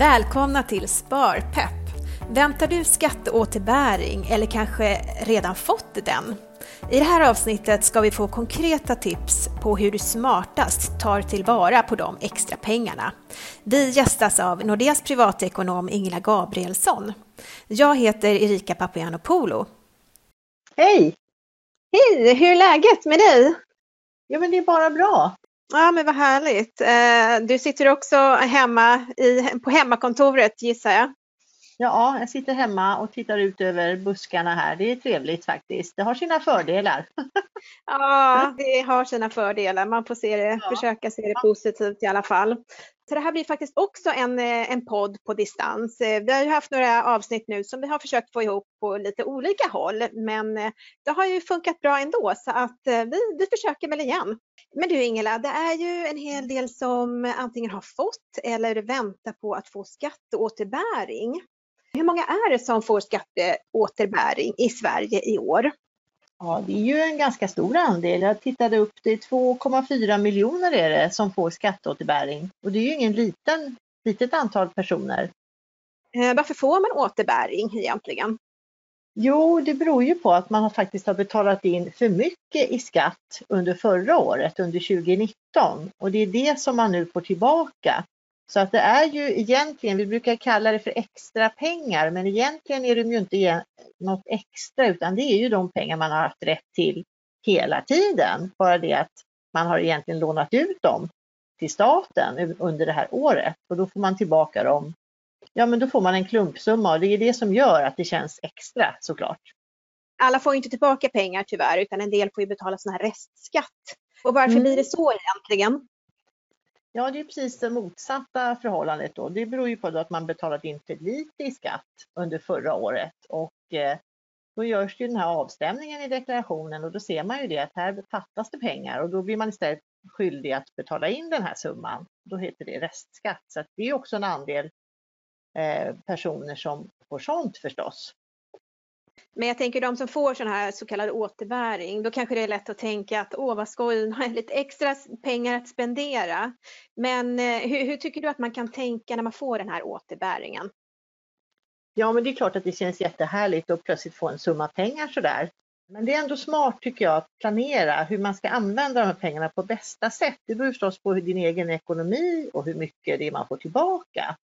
Välkomna till Sparpepp! Väntar du skatteåterbäring eller kanske redan fått den? I det här avsnittet ska vi få konkreta tips på hur du smartast tar tillvara på de extra pengarna. Vi gästas av Nordeas privatekonom Ingela Gabrielsson. Jag heter Erika Papagiannopoulou. Hej! Hej! Hur är läget med dig? Jo, men det är bara bra. Ja, men vad härligt. Eh, du sitter också hemma i, på hemmakontoret gissar jag? Ja, jag sitter hemma och tittar ut över buskarna här. Det är trevligt faktiskt. Det har sina fördelar. Ja, det har sina fördelar. Man får se det, ja. försöka se det positivt i alla fall. Så det här blir faktiskt också en, eh, en podd på distans. Eh, vi har ju haft några avsnitt nu som vi har försökt få ihop på lite olika håll, men det har ju funkat bra ändå så att vi, vi försöker väl igen. Men du Ingela, det är ju en hel del som antingen har fått eller väntar på att få skatteåterbäring. Hur många är det som får skatteåterbäring i Sverige i år? Ja, det är ju en ganska stor andel. Jag tittade upp, det är 2,4 miljoner är det som får skatteåterbäring och det är ju ingen liten, litet antal personer. Eh, varför får man återbäring egentligen? Jo, det beror ju på att man faktiskt har betalat in för mycket i skatt under förra året, under 2019. Och det är det som man nu får tillbaka. Så att det är ju egentligen, vi brukar kalla det för extra pengar, men egentligen är det ju inte något extra utan det är ju de pengar man har haft rätt till hela tiden. Bara det att man har egentligen lånat ut dem till staten under det här året och då får man tillbaka dem ja men då får man en klumpsumma och det är det som gör att det känns extra såklart. Alla får inte tillbaka pengar tyvärr utan en del får ju betala sån här restskatt. Och varför mm. blir det så egentligen? Ja, det är precis det motsatta förhållandet då. Det beror ju på att man betalat in för lite i skatt under förra året och eh, då görs ju den här avstämningen i deklarationen och då ser man ju det att här fattas det pengar och då blir man istället skyldig att betala in den här summan. Då heter det restskatt. Så det är också en andel eh, personer som får sånt förstås. Men jag tänker de som får sån här så kallad återbäring, då kanske det är lätt att tänka att åh vad skoj, nu har jag lite extra pengar att spendera. Men eh, hur, hur, tycker du att man kan tänka när man får den här återbäringen? Ja, men det är klart att det känns jättehärligt att plötsligt få en summa pengar sådär. Men det är ändå smart tycker jag att planera hur man ska använda de här pengarna på bästa sätt. Det beror förstås på din egen ekonomi och hur mycket det är man får tillbaka.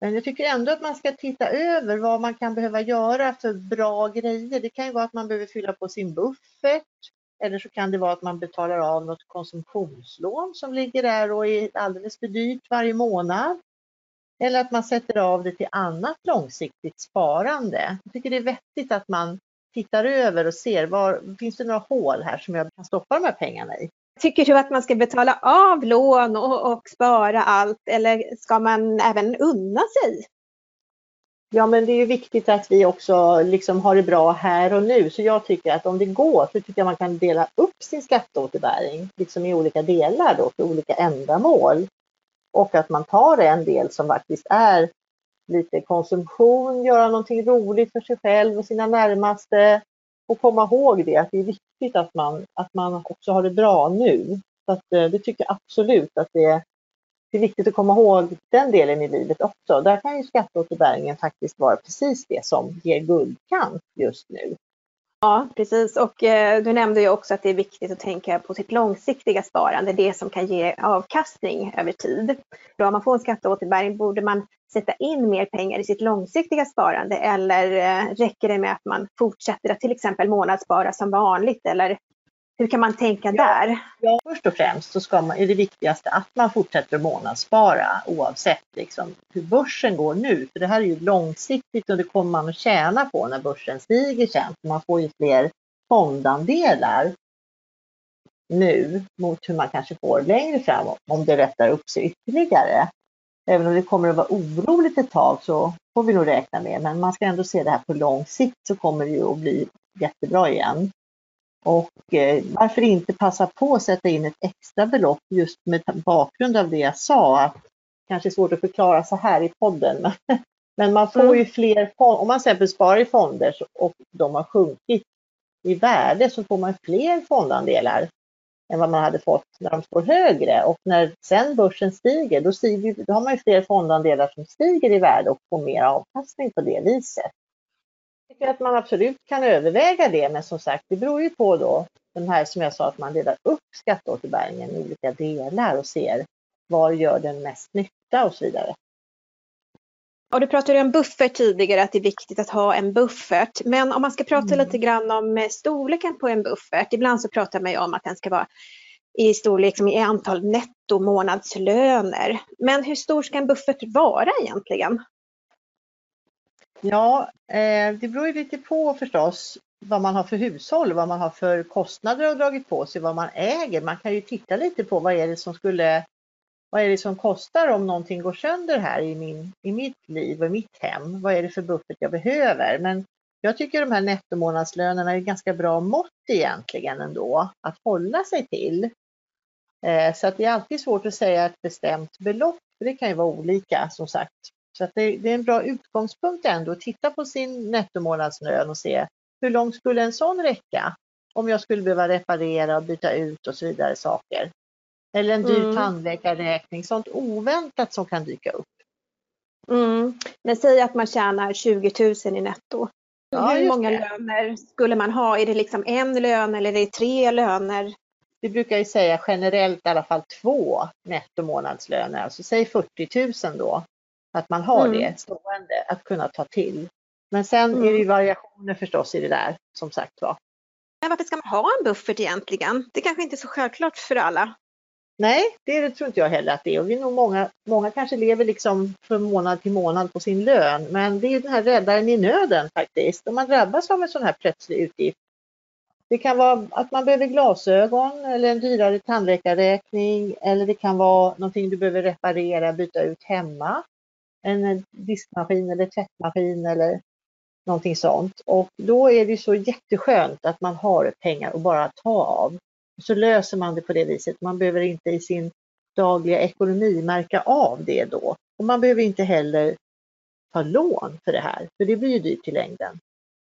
Men jag tycker ändå att man ska titta över vad man kan behöva göra för bra grejer. Det kan ju vara att man behöver fylla på sin buffert eller så kan det vara att man betalar av något konsumtionslån som ligger där och är alldeles för dyrt varje månad. Eller att man sätter av det till annat långsiktigt sparande. Jag tycker det är vettigt att man tittar över och ser var finns det några hål här som jag kan stoppa de här pengarna i. Tycker du att man ska betala av lån och, och spara allt eller ska man även unna sig? Ja, men det är ju viktigt att vi också liksom har det bra här och nu. Så jag tycker att om det går så tycker jag man kan dela upp sin skatteåterbäring liksom i olika delar då för olika ändamål. Och att man tar en del som faktiskt är lite konsumtion, göra någonting roligt för sig själv och sina närmaste och komma ihåg det att det är viktigt att man, att man också har det bra nu. Så att, eh, det tycker jag absolut att det, det är viktigt att komma ihåg den delen i livet också. Där kan ju skatteåterbäringen faktiskt vara precis det som ger guldkant just nu. Ja, precis. Och eh, du nämnde ju också att det är viktigt att tänka på sitt långsiktiga sparande, det som kan ge avkastning över tid. Då om man får en skatteåterbäring borde man sätta in mer pengar i sitt långsiktiga sparande eller eh, räcker det med att man fortsätter att till exempel månadsspara som vanligt eller hur kan man tänka ja, där? Ja, först och främst så ska man, är det viktigaste att man fortsätter att månadsspara oavsett liksom hur börsen går nu. För det här är ju långsiktigt och det kommer man att tjäna på när börsen stiger sen. Man får ju fler fondandelar nu mot hur man kanske får längre fram om det rättar upp sig ytterligare. Även om det kommer att vara oroligt ett tag så får vi nog räkna med, men man ska ändå se det här på lång sikt så kommer det ju att bli jättebra igen. Och eh, varför inte passa på att sätta in ett extra belopp just med bakgrund av det jag sa. Att, kanske är svårt att förklara så här i podden. Men man får ju mm. fler, om man till exempel sparar i fonder och de har sjunkit i värde så får man fler fondandelar än vad man hade fått när de står högre. Och när sen börsen stiger, då, stiger, då har man ju fler fondandelar som stiger i värde och får mer avkastning på det viset. Tycker att man absolut kan överväga det, men som sagt, det beror ju på då den här som jag sa, att man delar upp skatteåterbäringen i olika delar och ser var gör den mest nytta och så vidare. Och du pratade om buffert tidigare, att det är viktigt att ha en buffert. Men om man ska prata mm. lite grann om eh, storleken på en buffert. Ibland så pratar man ju om att den ska vara i storlek som i antal nettomånadslöner. Men hur stor ska en buffert vara egentligen? Ja, eh, det beror ju lite på förstås vad man har för hushåll, vad man har för kostnader och dragit på sig, vad man äger. Man kan ju titta lite på vad är det som skulle vad är det som kostar om någonting går sönder här i, min, i mitt liv och i mitt hem? Vad är det för buffert jag behöver? Men jag tycker de här nettomånadslönerna är ganska bra mått egentligen ändå att hålla sig till. Eh, så att det är alltid svårt att säga ett bestämt belopp, för det kan ju vara olika som sagt. Så att det, det är en bra utgångspunkt ändå att titta på sin nettomånadslön och se hur långt skulle en sån räcka? Om jag skulle behöva reparera och byta ut och så vidare saker. Eller en dyr mm. tandläkarräkning, sånt oväntat som kan dyka upp. Mm. Men säg att man tjänar 20 000 i netto. Ja, Hur många det. löner skulle man ha? Är det liksom en lön eller är det tre löner? Vi brukar ju säga generellt i alla fall två nettomånadslöner, alltså säg 40 000 då. Att man har mm. det stående att kunna ta till. Men sen mm. är det ju variationer förstås i det där som sagt var. Men varför ska man ha en buffert egentligen? Det kanske inte är så självklart för alla. Nej, det tror inte jag heller att det är. Och vi är nog många, många kanske lever liksom från månad till månad på sin lön. Men det är den här räddaren i nöden faktiskt. Om man drabbas av en sån här plötslig utgift. Det kan vara att man behöver glasögon eller en dyrare tandläkarräkning. Eller det kan vara någonting du behöver reparera, byta ut hemma. En diskmaskin eller tvättmaskin eller någonting sånt. Och då är det så jätteskönt att man har pengar att bara ta av. Så löser man det på det viset. Man behöver inte i sin dagliga ekonomi märka av det då. Och man behöver inte heller ta lån för det här, för det blir ju dyrt i längden.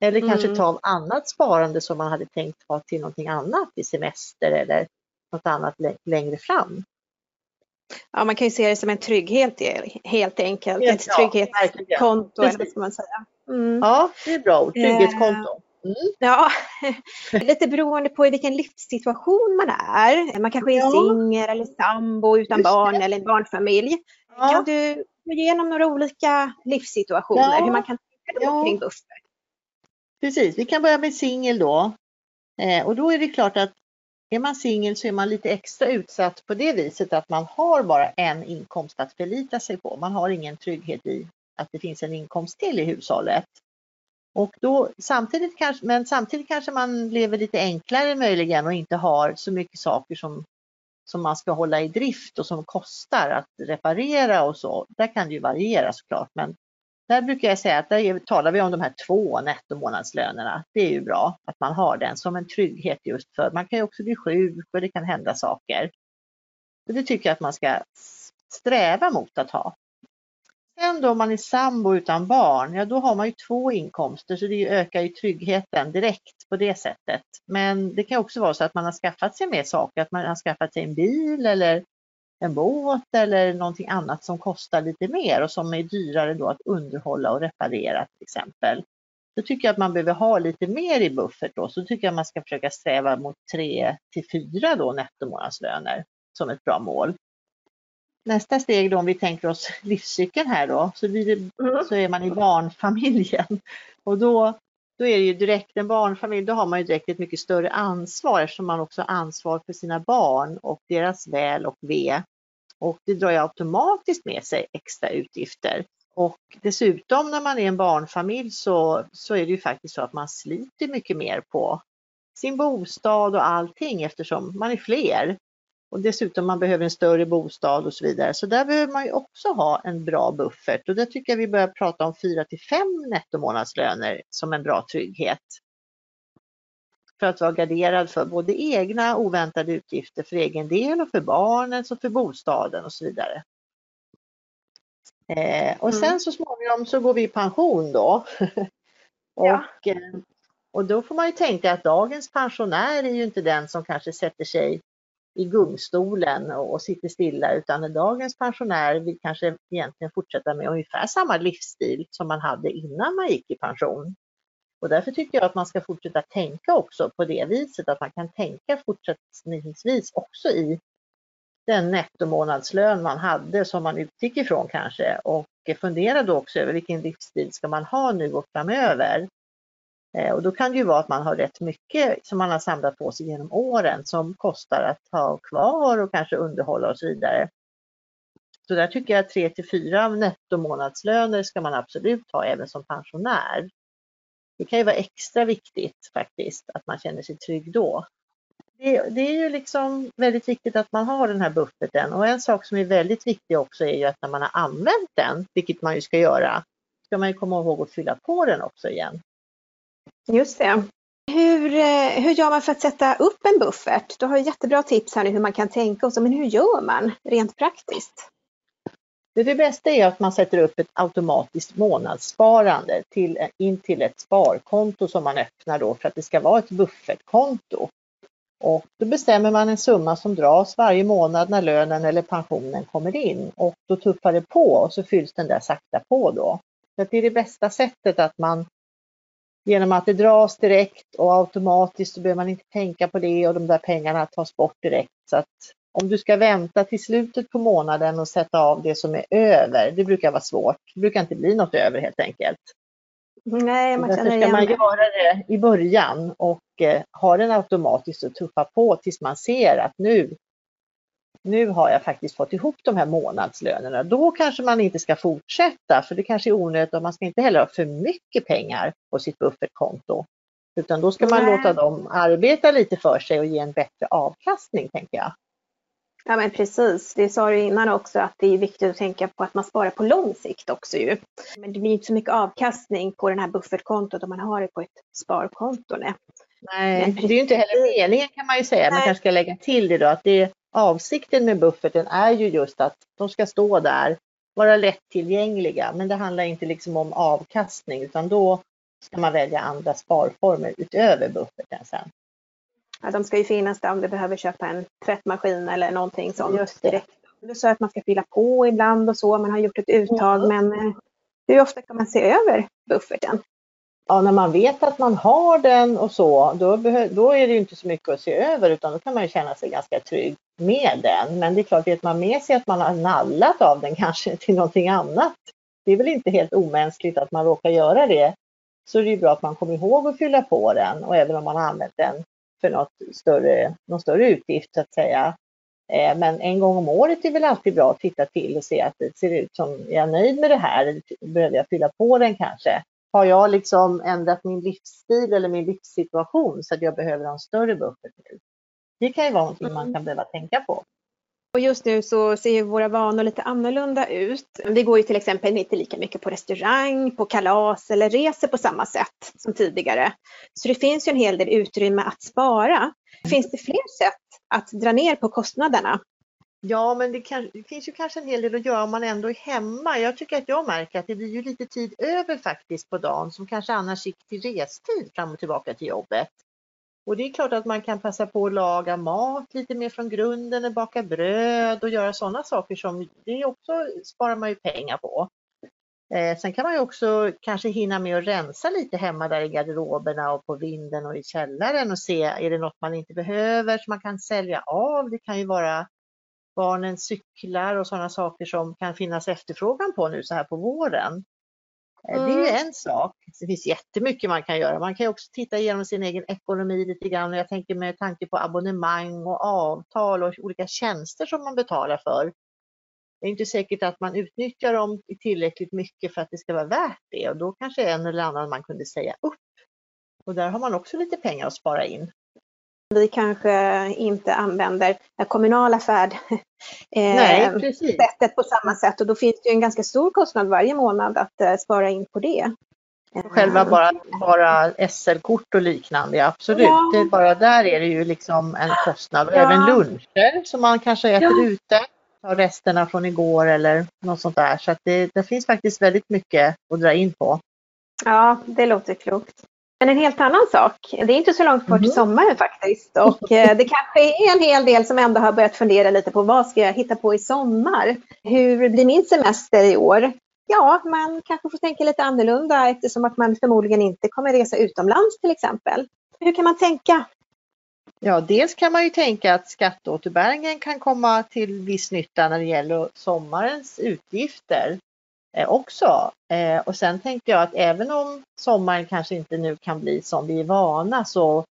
Eller mm. kanske ta av annat sparande som man hade tänkt ha till någonting annat i semester eller något annat längre fram. Ja, man kan ju se det som en trygghet helt enkelt. Helt, Ett trygghetskonto eller vad ska man säga. Mm. Ja, det är bra ord. Trygghetskonto. Mm. Ja, lite beroende på i vilken livssituation man är. Man kanske är ja. singel eller sambo utan Just barn det. eller barnfamilj. Ja. Kan du gå igenom några olika livssituationer, ja. hur man kan tänka ja. kring buffert? Precis, vi kan börja med singel då. Eh, och då är det klart att är man singel så är man lite extra utsatt på det viset att man har bara en inkomst att förlita sig på. Man har ingen trygghet i att det finns en inkomst till i hushållet. Och då, samtidigt kanske, men samtidigt kanske man lever lite enklare möjligen och inte har så mycket saker som, som man ska hålla i drift och som kostar att reparera och så. Där kan det ju variera såklart, men där brukar jag säga att där talar vi om de här två nettomånadslönerna. Det är ju bra att man har den som en trygghet just för man kan ju också bli sjuk och det kan hända saker. Så det tycker jag att man ska sträva mot att ha. Sen då om man är sambo utan barn, ja då har man ju två inkomster så det ökar ju tryggheten direkt på det sättet. Men det kan också vara så att man har skaffat sig mer saker, att man har skaffat sig en bil eller en båt eller någonting annat som kostar lite mer och som är dyrare då att underhålla och reparera till exempel. Då tycker jag att man behöver ha lite mer i buffert då, så tycker jag man ska försöka sträva mot 3 till 4 då nettomånadslöner som ett bra mål nästa steg då om vi tänker oss livscykeln här då, så, det, mm. så är man i barnfamiljen. Och då, då är det ju direkt en barnfamilj, då har man ju direkt ett mycket större ansvar eftersom man också har ansvar för sina barn och deras väl och ve. Och det drar ju automatiskt med sig extra utgifter. Och dessutom när man är en barnfamilj så, så är det ju faktiskt så att man sliter mycket mer på sin bostad och allting eftersom man är fler. Och dessutom man behöver en större bostad och så vidare. Så där behöver man ju också ha en bra buffert och där tycker jag vi börjar prata om 4 till 5 nettomånadslöner som en bra trygghet. För att vara garderad för både egna oväntade utgifter för egen del och för barnens och för bostaden och så vidare. Eh, och sen mm. så småningom så går vi i pension då. och, ja. Eh, och då får man ju tänka att dagens pensionär är ju inte den som kanske sätter sig i gungstolen och sitter stilla utan dagens pensionär vill kanske egentligen fortsätta med ungefär samma livsstil som man hade innan man gick i pension. Och därför tycker jag att man ska fortsätta tänka också på det viset, att man kan tänka fortsättningsvis också i den nettomånadslön man hade som man utgick ifrån kanske och fundera då också över vilken livsstil ska man ha nu och framöver. Eh, och då kan det ju vara att man har rätt mycket som man har samlat på sig genom åren som kostar att ha kvar och kanske underhålla och så vidare. Så där tycker jag att 3 till 4 nettomånadslöner ska man absolut ha även som pensionär. Det kan ju vara extra viktigt faktiskt att man känner sig trygg då. Det, det, är ju liksom väldigt viktigt att man har den här bufferten och en sak som är väldigt viktig också är ju att när man har använt den, vilket man ju ska göra, ska man ju komma ihåg att fylla på den också igen. Just det. Hur, eh, hur gör man för att sätta upp en buffert? Du har jättebra tips här nu hur man kan tänka och så, men hur gör man rent praktiskt? Det, det bästa är att man sätter upp ett automatiskt månadssparande till, in till ett sparkonto som man öppnar då för att det ska vara ett buffertkonto. Och då bestämmer man en summa som dras varje månad när lönen eller pensionen kommer in och då tuffar det på och så fylls den där sakta på då. Så det är det bästa sättet att man genom att det dras direkt och automatiskt så behöver man inte tänka på det och de där pengarna tas bort direkt. Så att om du ska vänta till slutet på månaden och sätta av det som är över, det brukar vara svårt. Det brukar inte bli något över helt enkelt. Nej, man Därför ska man göra det i början och eh, ha den automatiskt och tuffa på tills man ser att nu, nu har jag faktiskt fått ihop de här månadslönerna. Då kanske man inte ska fortsätta för det kanske är onödigt och man ska inte heller ha för mycket pengar på sitt buffertkonto. Utan då ska man Nej. låta dem arbeta lite för sig och ge en bättre avkastning tänker jag. Ja men precis, det sa du innan också att det är viktigt att tänka på att man sparar på lång sikt också ju. Men det blir inte så mycket avkastning på den här buffertkontot om man har det på ett sparkonto. Nej, nej det är ju inte heller meningen kan man ju säga. Nej. Man kanske ska lägga till det då att det, avsikten med bufferten är ju just att de ska stå där, vara lättillgängliga. Men det handlar inte liksom om avkastning utan då ska man välja andra sparformer utöver bufferten sen. Ja, de ska ju finnas där om du behöver köpa en tvättmaskin eller någonting sånt Just direkt. Du sa att man ska fylla på ibland och så, man har gjort ett uttag, mm. men eh, hur ofta kan man se över bufferten? Ja, när man vet att man har den och så, då, då är det inte så mycket att se över utan då kan man känna sig ganska trygg med den. Men det är klart, vet man med sig att man har nallat av den kanske till någonting annat, det är väl inte helt omänskligt att man råkar göra det, så är det ju bra att man kommer ihåg att fylla på den och även om man har använt den för något större, någon större utgift så att säga. Eh, men en gång om året är väl alltid bra att titta till och se att det ser ut som, är jag nöjd med det här? Behöver jag fylla på den kanske? Har jag liksom ändrat min livsstil eller min livssituation så att jag behöver en större buffert nu? Det kan ju vara någonting man mm. kan behöva tänka på. Och just nu så ser våra vanor lite annorlunda ut. Vi går ju till exempel inte lika mycket på restaurang, på kalas eller reser på samma sätt som tidigare. Så det finns ju en hel del utrymme att spara. Finns det fler sätt att dra ner på kostnaderna? Ja, men det, kan, det, finns ju kanske en hel del att göra om man ändå är hemma. Jag tycker att jag märker att det blir ju lite tid över faktiskt på dagen som kanske annars gick till restid fram och tillbaka till jobbet. Och det är klart att man kan passa på att laga mat lite mer från grunden, baka bröd och göra sådana saker som det också sparar man ju pengar på. Eh, sen kan man ju också kanske hinna med att rensa lite hemma där i garderoberna och på vinden och i källaren och se, är det något man inte behöver som man kan sälja av? Det kan ju vara barnens cyklar och sådana saker som kan finnas efterfrågan på nu så här på våren. Mm. Det är mm. en sak. Det finns jättemycket man kan göra. Man kan också titta igenom sin egen ekonomi lite grann. Jag tänker med tanke på abonnemang och avtal och olika tjänster som man betalar för. Det är inte säkert att man utnyttjar dem tillräckligt mycket för att det ska vara värt det och då kanske en eller annan man kunde säga upp. Och där har man också lite pengar att spara in vi kanske inte använder det kommunala färdsättet eh, på samma sätt och då finns det ju en ganska stor kostnad varje månad att eh, spara in på det. Själva bara, bara SL-kort och liknande, absolut. Ja. Det, bara där är det ju liksom en kostnad. Ja. även luncher som man kanske äter ja. ute. Ta resterna från igår eller något sånt där. Så det, det finns faktiskt väldigt mycket att dra in på. Ja, det låter klokt. Men en helt annan sak, det är inte så långt kvar till mm. sommaren faktiskt och eh, det kanske är en hel del som ändå har börjat fundera lite på vad ska jag hitta på i sommar? Hur blir min semester i år? Ja, man kanske får tänka lite annorlunda eftersom att man förmodligen inte kommer resa utomlands till exempel. Hur kan man tänka? Ja, dels kan man ju tänka att skatteåterbäringen kan komma till viss nytta när det gäller sommarens utgifter. Eh, också. Eh, och sen tänkte jag att även om sommaren kanske inte nu kan bli som vi är vana så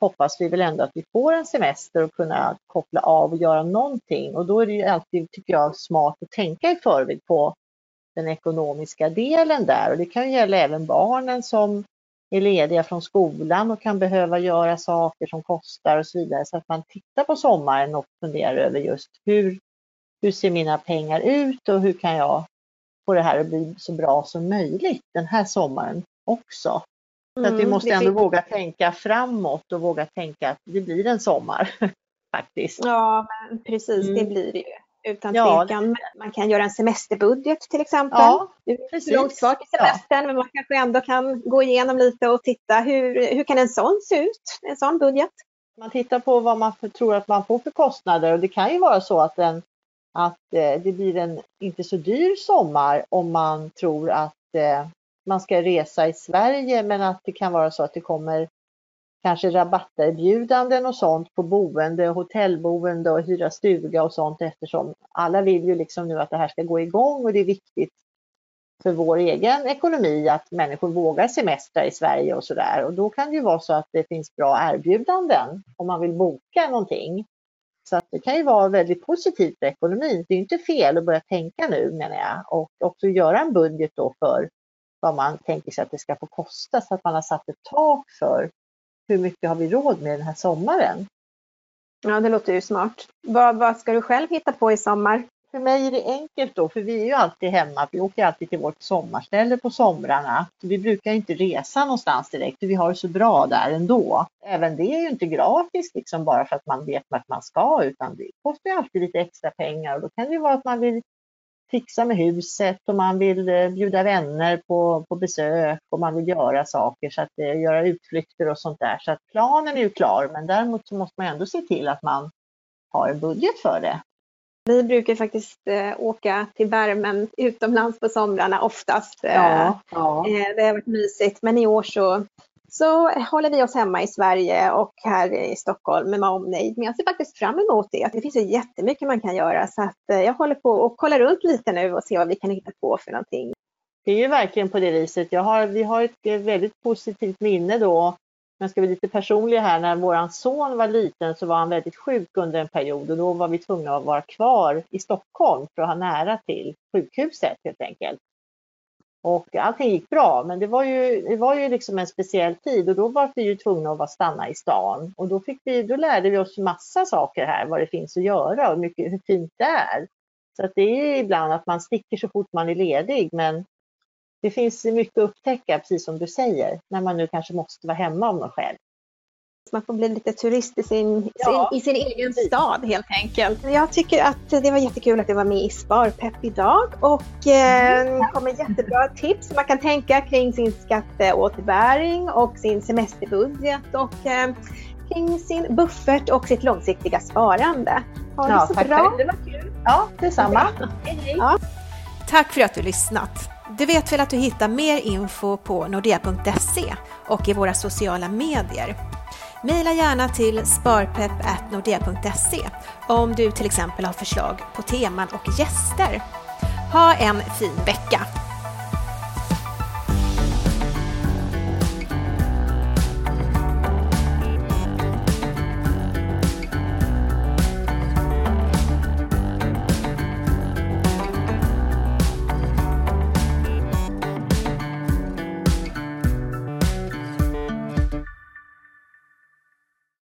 hoppas vi väl ändå att vi får en semester och kunna koppla av och göra någonting. Och då är det ju alltid, tycker jag, smart att tänka i förväg på den ekonomiska delen där. Och det kan ju gälla även barnen som är lediga från skolan och kan behöva göra saker som kostar och så vidare. Så att man tittar på sommaren och funderar över just hur, hur ser mina pengar ut och hur kan jag få det här att bli så bra som möjligt den här sommaren också. Så att vi mm, måste ändå våga tänka framåt och våga tänka att det blir en sommar faktiskt. Ja, precis mm. det blir det ju. Utan ja, tvekan. Man kan göra en semesterbudget till exempel. Ja, det är långt kvar till semestern ja. men man kanske ändå kan gå igenom lite och titta hur, hur kan en sån se ut? En sån budget? Man tittar på vad man tror att man får för kostnader och det kan ju vara så att en att eh, det blir en inte så dyr sommar om man tror att eh, man ska resa i Sverige men att det kan vara så att det kommer kanske rabatterbjudanden och sånt på boende, hotellboende och hyra stuga och sånt eftersom alla vill ju liksom nu att det här ska gå igång och det är viktigt för vår egen ekonomi att människor vågar semestra i Sverige och sådär och då kan det ju vara så att det finns bra erbjudanden om man vill boka någonting. Så att det kan ju vara väldigt positivt för ekonomin. Det är inte fel att börja tänka nu menar jag och också göra en budget då för vad man tänker sig att det ska få kosta så att man har satt ett tak för hur mycket har vi råd med den här sommaren. Ja, det låter ju smart. Vad, vad ska du själv hitta på i sommar? För mig är det enkelt då, för vi är ju alltid hemma. Vi åker alltid till vårt sommarställe på somrarna. Vi brukar inte resa någonstans direkt, för vi har det så bra där ändå. Även det är ju inte gratis liksom bara för att man vet vart man ska, utan det kostar ju alltid lite extra pengar och då kan det ju vara att man vill fixa med huset och man vill eh, bjuda vänner på, på besök och man vill göra saker, så att eh, göra utflykter och sånt där. Så att planen är ju klar, men däremot så måste man ändå se till att man har en budget för det. Vi brukar faktiskt eh, åka till värmen utomlands på somrarna oftast. Ja, ja. Eh, det har varit mysigt, men i år så, så håller vi oss hemma i Sverige och här i Stockholm med omnejd. Men jag ser faktiskt fram emot det. Det finns ju jättemycket man kan göra så att eh, jag håller på och kollar runt lite nu och ser vad vi kan hitta på för någonting. Det är ju verkligen på det viset. Har, vi har ett eh, väldigt positivt minne då men ska vi lite personliga här, när vår son var liten så var han väldigt sjuk under en period och då var vi tvungna att vara kvar i Stockholm för att ha nära till sjukhuset helt enkelt. Och allting gick bra, men det var ju, det var ju liksom en speciell tid och då var vi ju tvungna att stanna i stan. Och då, fick vi, då lärde vi oss massa saker här, vad det finns att göra och mycket, hur fint det är. Så att det är ibland att man sticker så fort man är ledig, men det finns mycket att upptäcka, precis som du säger, när man nu kanske måste vara hemma av någon skäl. Man får bli lite turist i sin, ja. sin, i sin egen stad helt enkelt. Jag tycker att det var jättekul att du var med i Sparpepp idag och eh, mm. kom med jättebra tips man kan tänka kring sin skatteåterbäring och sin semesterbudget och eh, kring sin buffert och sitt långsiktiga sparande. Ha det ja, så tack bra. För det. det var kul. Ja, detsamma. Hej, hej. Ja. Tack för att du lyssnat. Du vet väl att du hittar mer info på nordea.se och i våra sociala medier. Mejla gärna till sparpepp.nordea.se om du till exempel har förslag på teman och gäster. Ha en fin vecka!